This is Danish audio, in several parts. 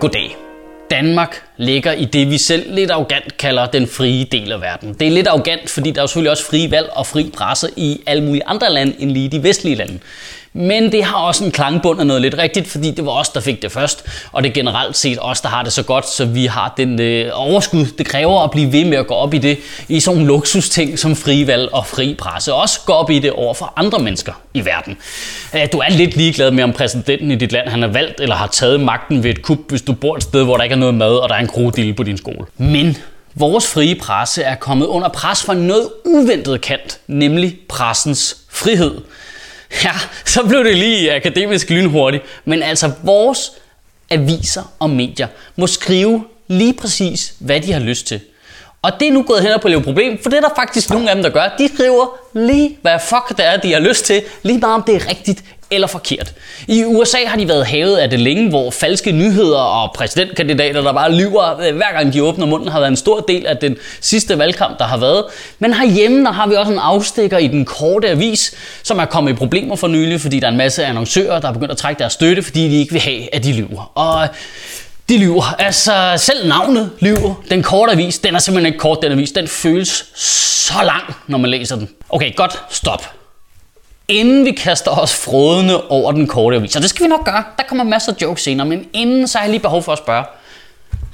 Goddag. Danmark ligger i det, vi selv lidt arrogant kalder den frie del af verden. Det er lidt arrogant, fordi der er selvfølgelig også frie valg og fri presse i alle mulige andre lande end lige de vestlige lande. Men det har også en klangbund af noget lidt rigtigt, fordi det var os, der fik det først, og det er generelt set os, der har det så godt, så vi har den øh, overskud. Det kræver at blive ved med at gå op i det, i sådan nogle luksusting som frivalg og fri presse. Også gå op i det over for andre mennesker i verden. Øh, du er lidt ligeglad med, om præsidenten i dit land han har valgt eller har taget magten ved et kup, hvis du bor et sted, hvor der ikke er noget mad, og der er en krokodille på din skole. Men vores frie presse er kommet under pres fra noget uventet kant, nemlig pressens frihed. Ja, så blev det lige akademisk lynhurtigt. Men altså, vores aviser og medier må skrive lige præcis, hvad de har lyst til. Og det er nu gået hen og på et problem, for det er der faktisk nogle af dem, der gør. De skriver lige, hvad fuck det er, de har lyst til, lige bare om det er rigtigt eller forkert. I USA har de været havet af det længe, hvor falske nyheder og præsidentkandidater, der bare lyver øh, hver gang de åbner munden, har været en stor del af den sidste valgkamp, der har været. Men herhjemme der har vi også en afstikker i den korte avis, som er kommet i problemer for nylig, fordi der er en masse annoncører, der er begyndt at trække deres støtte, fordi de ikke vil have, at de lyver. Og øh, de lyver. Altså, selv navnet lyver. Den korte avis, den er simpelthen ikke kort, den avis. Den føles så lang, når man læser den. Okay, godt, stop inden vi kaster os frodende over den korte avis, og det skal vi nok gøre, der kommer masser af jokes senere, men inden så har jeg lige behov for at spørge,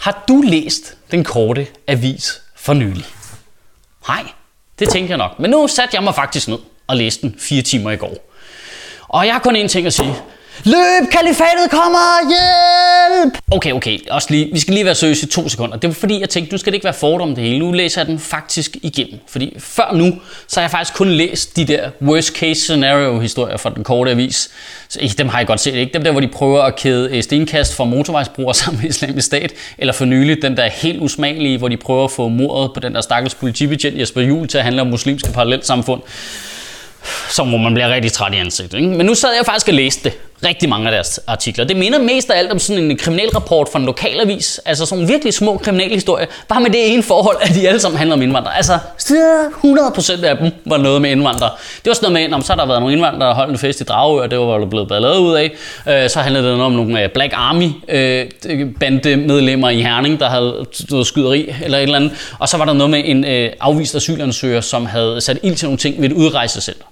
har du læst den korte avis for nylig? Nej, det tænker jeg nok. Men nu satte jeg mig faktisk ned og læste den fire timer i går. Og jeg har kun én ting at sige. Løb, kalifatet kommer! Hjælp! Okay, okay. Også lige, vi skal lige være seriøse i to sekunder. Det var fordi, jeg tænkte, nu skal det ikke være fordom det hele. Nu læser jeg den faktisk igennem. Fordi før nu, så har jeg faktisk kun læst de der worst case scenario historier fra den korte avis. Så, dem har jeg godt set, ikke? Dem der, hvor de prøver at kæde øh, stenkast fra motorvejsbrugere sammen med islamisk stat. Eller for nylig, den der helt usmagelige, hvor de prøver at få mordet på den der stakkels politibetjent Jesper Juhl til at handle om muslimske parallelsamfund som hvor man bliver rigtig træt i ansigtet. Ikke? Men nu sad jeg faktisk og læste det rigtig mange af deres artikler. Det minder mest af alt om sådan en kriminalrapport fra en lokalavis. Altså sådan virkelig små kriminalhistorier. Bare med det ene forhold, at de alle sammen handler om indvandrere. Altså 100% af dem var noget med indvandrere. Det var sådan noget med, om så har der været nogle indvandrere, der holdt en fest i Dragø, og det var der blevet lavet ud af. Øh, så handlede det om nogle øh, Black Army øh, bandemedlemmer i Herning, der havde noget skyderi eller et eller andet. Og så var der noget med en øh, afvist asylansøger, som havde sat ild til nogle ting ved et udrejsecenter.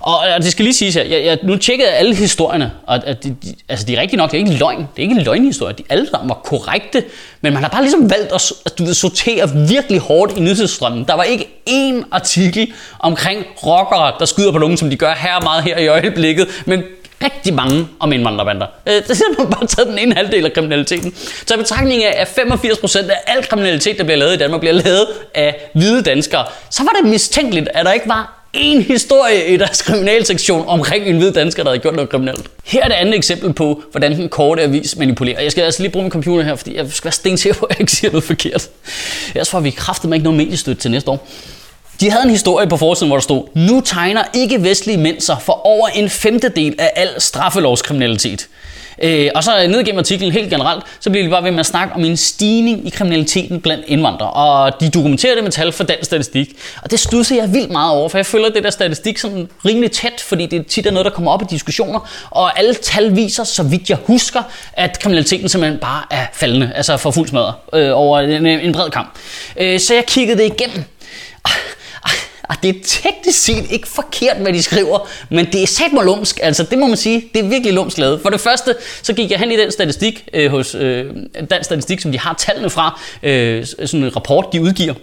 Og, og det skal lige siges her, jeg, jeg, nu tjekkede jeg alle historierne, og at de, de, altså de er rigtigt nok, det er ikke løgn, det er ikke løgnhistorier, de alle sammen var korrekte, men man har bare ligesom valgt at, at du ved, sortere virkelig hårdt i nyhedsstrømmen. Der var ikke én artikel omkring rockere, der skyder på nogen, som de gør her meget her i øjeblikket, men rigtig mange om indvandrerbander. Øh, det er simpelthen bare taget den ene halvdel af kriminaliteten. Så i betragtning af, at 85% af al kriminalitet, der bliver lavet i Danmark, bliver lavet af hvide danskere, så var det mistænkeligt, at der ikke var en historie i deres kriminalsektion omkring en hvid dansker, der havde gjort noget kriminelt. Her er det andet eksempel på, hvordan den korte avis manipulerer. Jeg skal altså lige bruge min computer her, fordi jeg skal være stensikker på, at jeg ikke siger noget forkert. Ellers får vi kraftet mig ikke noget mediestøtte til næste år. De havde en historie på forsiden, hvor der stod, nu tegner ikke vestlige mænd sig for over en femtedel af al straffelovskriminalitet. Øh, og så ned gennem artiklen helt generelt, så bliver de bare ved med at snakke om en stigning i kriminaliteten blandt indvandrere. Og de dokumenterer det med tal fra dansk statistik. Og det studser jeg vildt meget over, for jeg følger det der statistik sådan rimelig tæt, fordi det tit er noget, der kommer op i diskussioner. Og alle tal viser, så vidt jeg husker, at kriminaliteten simpelthen bare er faldende, altså for fuld smadret øh, over en, en bred kamp. Øh, så jeg kiggede det igennem. Og det er teknisk set ikke forkert, hvad de skriver, men det er sat mig lumsk. Altså, det må man sige. Det er virkelig lumsk lavet. For det første, så gik jeg hen i den statistik øh, hos øh, den statistik, som de har tallene fra, øh, sådan en rapport, de udgiver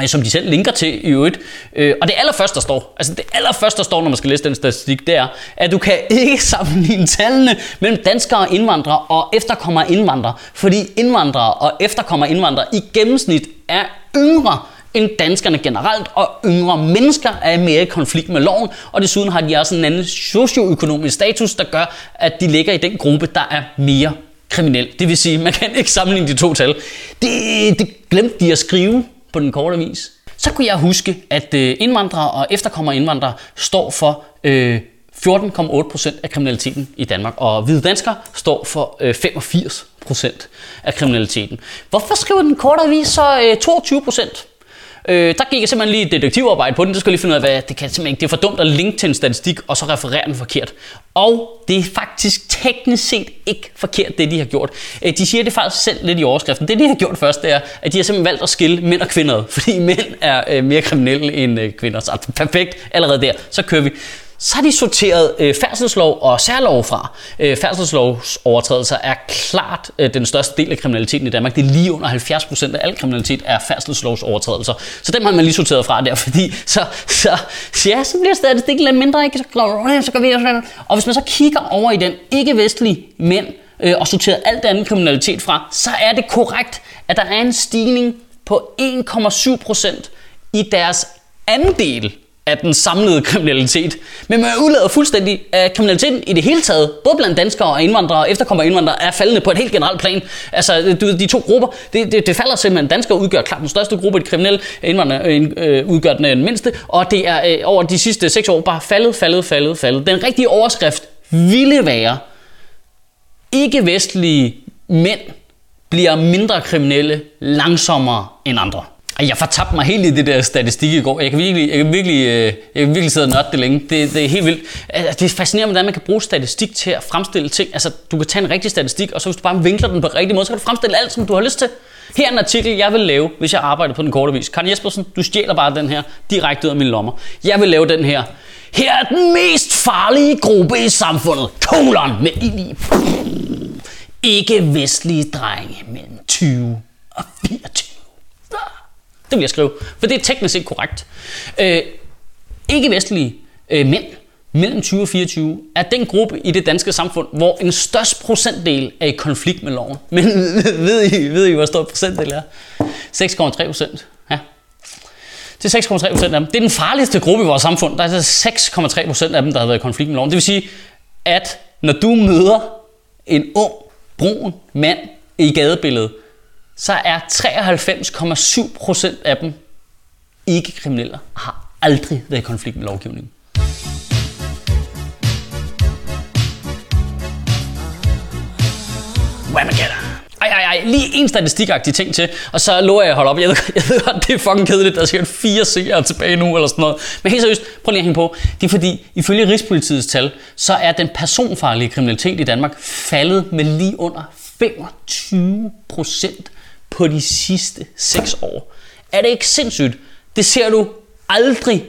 øh, som de selv linker til i øvrigt. Øh, og det allerførste, der står, altså det allerførste, der står, når man skal læse den statistik, det er, at du kan ikke sammenligne tallene mellem danskere og indvandrere og efterkommere indvandrere, fordi indvandrere og efterkommere indvandrere i gennemsnit er yngre end danskerne generelt, og yngre mennesker er mere i konflikt med loven, og desuden har de også en anden socioøkonomisk status, der gør, at de ligger i den gruppe, der er mere kriminel. Det vil sige, man kan ikke sammenligne de to tal. Det, det glemte de at skrive på den korte vis. Så kunne jeg huske, at øh, indvandrere og efterkommere indvandrere står for øh, 14,8% af kriminaliteten i Danmark, og hvide danskere står for øh, 85% af kriminaliteten. Hvorfor skriver den korte avis så øh, 22%? Øh, der gik jeg simpelthen lige detektivarbejde på den. Det skulle jeg lige finde ud af, hvad det kan simpelthen ikke. Det er for dumt at linke til en statistik, og så referere den forkert. Og det er faktisk teknisk set ikke forkert, det de har gjort. Øh, de siger det faktisk selv lidt i overskriften. Det de har gjort først, det er, at de har simpelthen valgt at skille mænd og kvinder, fordi mænd er øh, mere kriminelle end øh, kvinder. Så perfekt, allerede der. Så kører vi så har de sorteret øh, færdselslov og særlov fra. Øh, færdselslovsovertrædelser er klart øh, den største del af kriminaliteten i Danmark. Det er lige under 70 procent af al kriminalitet er færdselslovsovertrædelser. Så dem har man lige sorteret fra der, fordi så, så, så ja, så bliver statistikken lidt mindre, ikke? Så, så går vi og hvis man så kigger over i den ikke-vestlige mænd øh, og sorterer alt det andet kriminalitet fra, så er det korrekt, at der er en stigning på 1,7 procent i deres andel af den samlede kriminalitet. Men man udlader fuldstændig, at kriminaliteten i det hele taget, både blandt danskere og indvandrere og efterkommere indvandrere, er faldende på et helt generelt plan. Altså, du, de to grupper, det, det, det falder simpelthen. Danskere udgør klart den største gruppe, de kriminelle indvandrere øh, øh udgør øh, den mindste, og det er øh, over de sidste seks år bare faldet, faldet, faldet, faldet. Den rigtige overskrift ville være, ikke-vestlige mænd bliver mindre kriminelle langsommere end andre. Jeg fortabte mig helt i det der statistik i går. Jeg kan virkelig, jeg kan virkelig, øh, jeg kan virkelig sidde og nørde det længe. Det, det er helt vildt. Altså, det er fascinerende, hvordan man kan bruge statistik til at fremstille ting. Altså, du kan tage en rigtig statistik, og så hvis du bare vinkler den på rigtig måde, så kan du fremstille alt, som du har lyst til. Her er en artikel, jeg vil lave, hvis jeg arbejder på den korte vis. Karin Jespersen, du stjæler bare den her direkte ud af mine lommer. Jeg vil lave den her. Her er den mest farlige gruppe i samfundet. Kolon med ild i. Ikke-vestlige drenge mellem 20 og 24. Det vil jeg skrive, for det er teknisk set korrekt. Øh, ikke-vestlige øh, mænd mellem 20 og 24 er den gruppe i det danske samfund, hvor en størst procentdel er i konflikt med loven. Men ved I, ved I hvor stor procentdel er? 6,3 procent. Ja. Det er 6,3 procent af dem. Det er den farligste gruppe i vores samfund. Der er altså 6,3 procent af dem, der har været i konflikt med loven. Det vil sige, at når du møder en ung, brun mand i gadebilledet, så er 93,7% af dem ikke kriminelle og har aldrig været i konflikt med lovgivningen. Ej, ej, ej, lige en statistikagtig ting til, og så lover jeg at holde op. Jeg ved, jeg ved godt, det er fucking kedeligt, der er sikkert fire seere tilbage nu, eller sådan noget. Men helt seriøst, prøv lige at hænge på. Det er fordi, ifølge Rigspolitiets tal, så er den personfarlige kriminalitet i Danmark faldet med lige under 25 procent på de sidste 6 år. Er det ikke sindssygt? Det ser du aldrig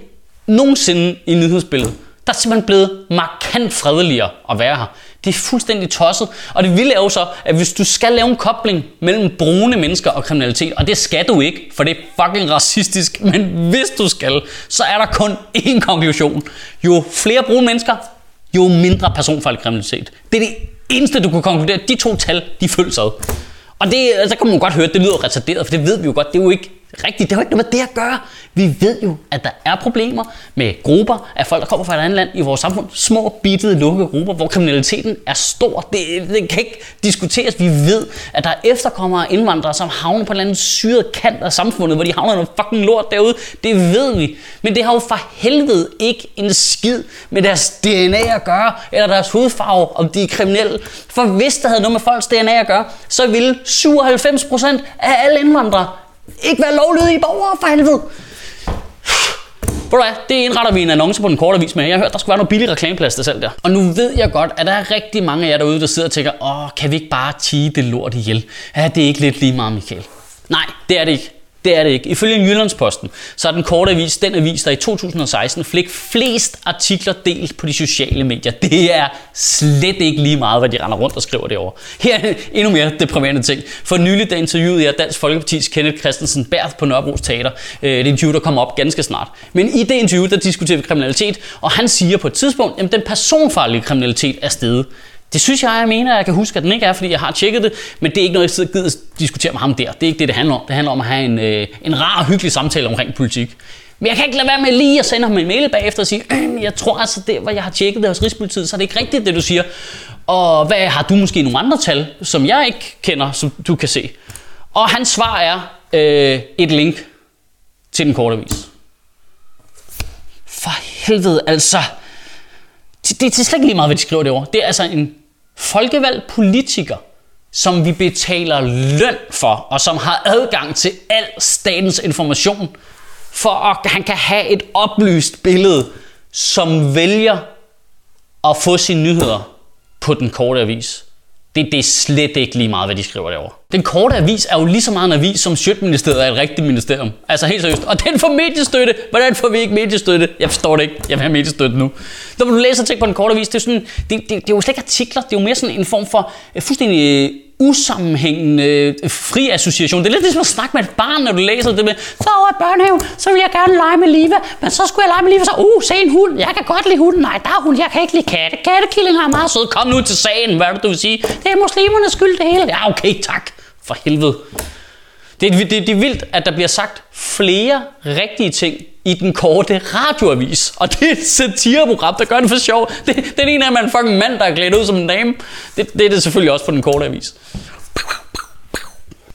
nogensinde i nyhedsbilledet. Der er simpelthen blevet markant fredeligere at være her. Det er fuldstændig tosset. Og det vilde er jo så, at hvis du skal lave en kobling mellem brune mennesker og kriminalitet, og det skal du ikke, for det er fucking racistisk, men hvis du skal, så er der kun én konklusion. Jo flere brune mennesker, jo mindre personfarlig kriminalitet. Det er det eneste, du kan konkludere. De to tal, de følges ad. Og det, altså, så kan man godt høre, at det lyder retarderet, for det ved vi jo godt, det er jo ikke rigtigt. Det har ikke noget med det at gøre. Vi ved jo, at der er problemer med grupper af folk, der kommer fra et andet land i vores samfund. Små, bittede, lukkede grupper, hvor kriminaliteten er stor. Det, det kan ikke diskuteres. Vi ved, at der er efterkommere af indvandrere, som havner på en eller anden syret kant af samfundet, hvor de havner noget fucking lort derude. Det ved vi. Men det har jo for helvede ikke en skid med deres DNA at gøre, eller deres hudfarve, om de er kriminelle. For hvis der havde noget med folks DNA at gøre, så ville 97% af alle indvandrere ikke være lovlydige borgere for helvede. Ved du hvad, det indretter vi en annonce på den korte vis med. Jeg har hørt, der skulle være noget billig reklameplads til selv der. Og nu ved jeg godt, at der er rigtig mange af jer derude, der sidder og tænker, åh, kan vi ikke bare tige det lort ihjel? Ja, det er ikke lidt lige meget, Michael. Nej, det er det ikke. Det er det ikke. Ifølge Jyllandsposten, så er den korte avis den avis, der i 2016 fik flest artikler delt på de sociale medier. Det er slet ikke lige meget, hvad de render rundt og skriver derovre. Her er endnu mere deprimerende ting. For nylig der interviewede jeg Dansk Folkeparti's Kenneth Christensen Berth på Nørrebros Teater. Øh, det er interview, der kommer op ganske snart. Men i det interview, der diskuterer vi kriminalitet, og han siger på et tidspunkt, at den personfarlige kriminalitet er steget. Det synes jeg, jeg mener, jeg kan huske, at den ikke er, fordi jeg har tjekket det, men det er ikke noget, jeg sidder gider diskutere med ham der. Det er ikke det, det handler om. Det handler om at have en, øh, en rar og hyggelig samtale omkring politik. Men jeg kan ikke lade være med lige at sende ham en mail bagefter og sige, øh, jeg tror altså, det, hvor jeg har tjekket det hos Rigspolitiet, så er det ikke rigtigt, det du siger. Og hvad har du måske nogle andre tal, som jeg ikke kender, som du kan se? Og hans svar er øh, et link til den korte vis. For helvede, altså. Det, det er slet ikke lige meget, hvad de skriver derovre. Det er altså en folkevalgt politiker, som vi betaler løn for, og som har adgang til al statens information, for at han kan have et oplyst billede, som vælger at få sine nyheder på den korte avis. Det, det er slet ikke lige meget, hvad de skriver derovre. Den korte avis er jo lige så meget en avis, som Sjøtministeriet er et rigtigt ministerium. Altså helt seriøst. Og den får mediestøtte. Hvordan får vi ikke mediestøtte? Jeg forstår det ikke. Jeg vil have mediestøtte nu. Når du læser ting på den korte avis, det er, sådan, det, det, det er jo slet ikke artikler. Det er jo mere sådan en form for øh, fuldstændig øh, usammenhængende øh, fri association. Det er lidt ligesom at snakke med et barn, når du læser det med, så over i børnehaven, så vil jeg gerne lege med Liva, men så skulle jeg lege med Liva, så, uh, se en hund, jeg kan godt lide hunden, nej, der er hund, jeg kan ikke lide katte, kattekillinger er meget sød, kom nu til sagen, hvad er det, du vil sige? Det er muslimernes skyld det hele. Ja, okay, tak. For helvede. Det, det, det, det er vildt, at der bliver sagt flere rigtige ting i den korte radioavis. Og det er et satireprogram, der gør det for sjov. Det, det er en af, man fucking mand, der er klædt ud som en dame. Det, det er det selvfølgelig også på den korte avis.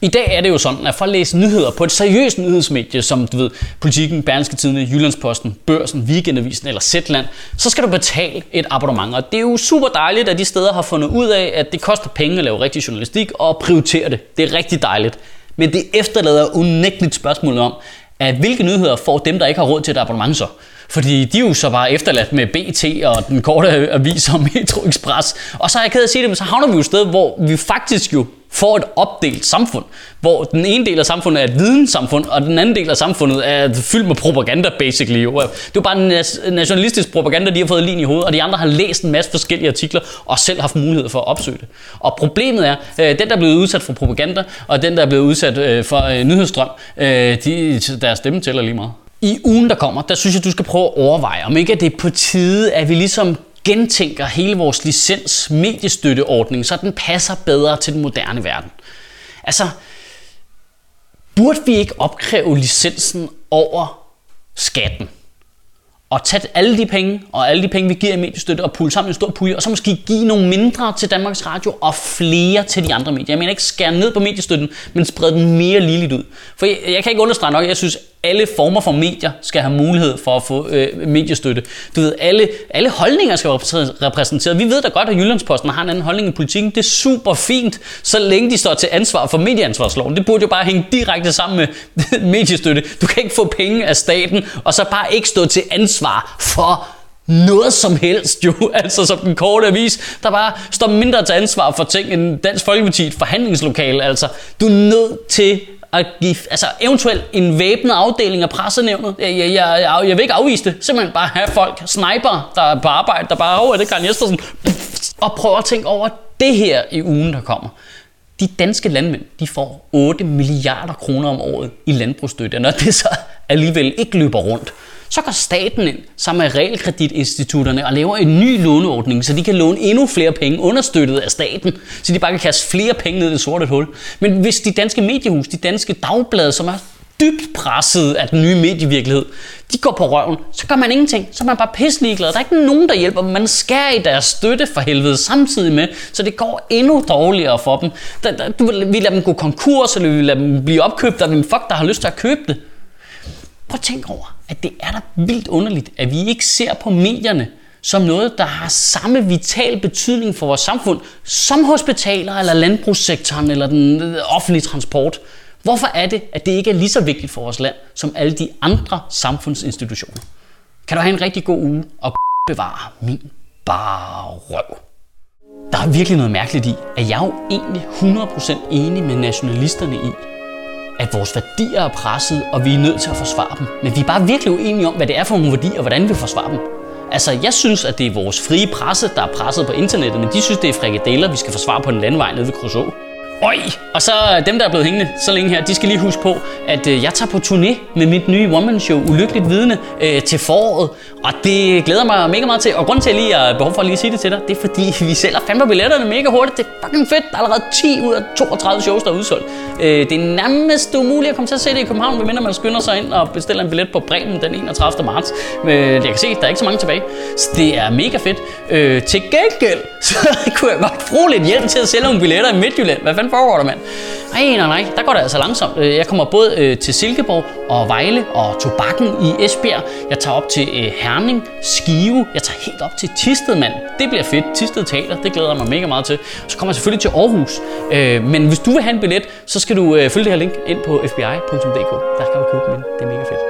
I dag er det jo sådan, at for at læse nyheder på et seriøst nyhedsmedie, som du ved, Politiken, Berlingske Tidene, Jyllandsposten, Børsen, Weekendavisen eller Zetland, så skal du betale et abonnement. Og det er jo super dejligt, at de steder har fundet ud af, at det koster penge at lave rigtig journalistik og prioritere det. Det er rigtig dejligt. Men det efterlader unægteligt spørgsmålet om, at hvilke nyheder får dem, der ikke har råd til et abonnement så? Fordi de er jo så bare efterladt med BT og den korte avis og Metro Express. Og så er jeg ked af at sige det, men så havner vi jo et sted, hvor vi faktisk jo får et opdelt samfund, hvor den ene del af samfundet er et videnssamfund, og den anden del af samfundet er fyldt med propaganda, basically. Det er jo bare en nationalistisk propaganda, de har fået lige i hovedet, og de andre har læst en masse forskellige artikler, og selv haft mulighed for at opsøge det. Og problemet er, øh, den der er blevet udsat for propaganda, og den der er blevet udsat øh, for øh, nyhedsstrøm, øh, de, deres stemme tæller lige meget. I ugen, der kommer, der synes jeg, du skal prøve at overveje, om ikke det er på tide, at vi ligesom gentænker hele vores licens mediestøtteordning, så den passer bedre til den moderne verden. Altså, burde vi ikke opkræve licensen over skatten? Og tage alle de penge, og alle de penge, vi giver i mediestøtte, og pulle sammen i en stor pulje, og så måske give nogle mindre til Danmarks Radio, og flere til de andre medier. Jeg mener ikke skære ned på mediestøtten, men sprede den mere ligeligt ud. For jeg, jeg kan ikke understrege nok, jeg synes, alle former for medier skal have mulighed for at få øh, mediestøtte. Du ved, alle, alle holdninger skal være repræsenteret. Vi ved da godt, at Jyllandsposten har en anden holdning i politikken. Det er super fint, så længe de står til ansvar for medieansvarsloven. Det burde jo bare hænge direkte sammen med mediestøtte. Du kan ikke få penge af staten, og så bare ikke stå til ansvar for noget som helst jo, altså som den korte avis, der bare står mindre til ansvar for ting end Dansk Folkeparti et forhandlingslokale, altså du er nødt til at give, altså eventuelt en væbnet afdeling af pressenævnet. Jeg, jeg, jeg, jeg vil ikke afvise det. Simpelthen bare have folk, sniper, der er på arbejde, der bare, over det Karl Jespersen, og prøve at tænke over det her i ugen, der kommer. De danske landmænd, de får 8 milliarder kroner om året i landbrugsstøtte, når det så alligevel ikke løber rundt. Så går staten ind sammen med realkreditinstitutterne og laver en ny låneordning, så de kan låne endnu flere penge understøttet af staten, så de bare kan kaste flere penge ned i det sorte hul. Men hvis de danske mediehus, de danske dagblade, som er dybt presset af den nye medievirkelighed, de går på røven, så gør man ingenting. Så er man bare pisselig glad. Der er ikke nogen, der hjælper dem. Man skærer i deres støtte for helvede samtidig med, så det går endnu dårligere for dem. Der, der, du, vi lader dem gå konkurs, eller vi lader dem blive opkøbt af en fuck, der har lyst til at købe det. Prøv at tænke over, at det er da vildt underligt, at vi ikke ser på medierne som noget, der har samme vital betydning for vores samfund, som hospitaler eller landbrugssektoren eller den øh, offentlige transport. Hvorfor er det, at det ikke er lige så vigtigt for vores land, som alle de andre samfundsinstitutioner? Kan du have en rigtig god uge og bevare min bare røv. Der er virkelig noget mærkeligt i, at jeg er jo egentlig 100% enig med nationalisterne i, at vores værdier er presset, og vi er nødt til at forsvare dem. Men vi er bare virkelig uenige om, hvad det er for nogle værdier, og hvordan vi forsvarer dem. Altså, jeg synes, at det er vores frie presse, der er presset på internettet, men de synes, det er frikadeller, vi skal forsvare på en landvej nede ved Kruså. Oj! Og så øh, dem, der er blevet hængende så længe her, de skal lige huske på, at øh, jeg tager på turné med mit nye one-man-show, Ulykkeligt Vidne, øh, til foråret. Og det glæder mig mega meget til. Og grunden til, at jeg lige har behov for at lige sige det til dig, det er fordi, vi sælger fandme billetterne mega hurtigt. Det er fucking fedt. Der er allerede 10 ud af 32 shows, der er udsolgt. Øh, det er nærmest umuligt at komme til at se det i København, medmindre man skynder sig ind og bestiller en billet på Bremen den 31. marts. Men øh, jeg kan se, der er ikke så mange tilbage. Så det er mega fedt. Øh, til gengæld, så kunne jeg godt bruge lidt hjælp til at sælge nogle billetter i Midtjylland. Hvad fanden foregår der, mand? Nej, nej, nej, der går det altså langsomt. Øh, jeg kommer både øh, til Silkeborg og Vejle og Tobakken i Esbjerg. Jeg tager op til øh, Herning, Skive. Jeg tager helt op til Tisted, mand. Det bliver fedt. Tisted Teater, det glæder jeg mig mega meget til. Så kommer jeg selvfølgelig til Aarhus. Øh, men hvis du vil have en billet, så skal du øh, følge det her link ind på fbi.dk. Der kan du købe den. Det er mega fedt.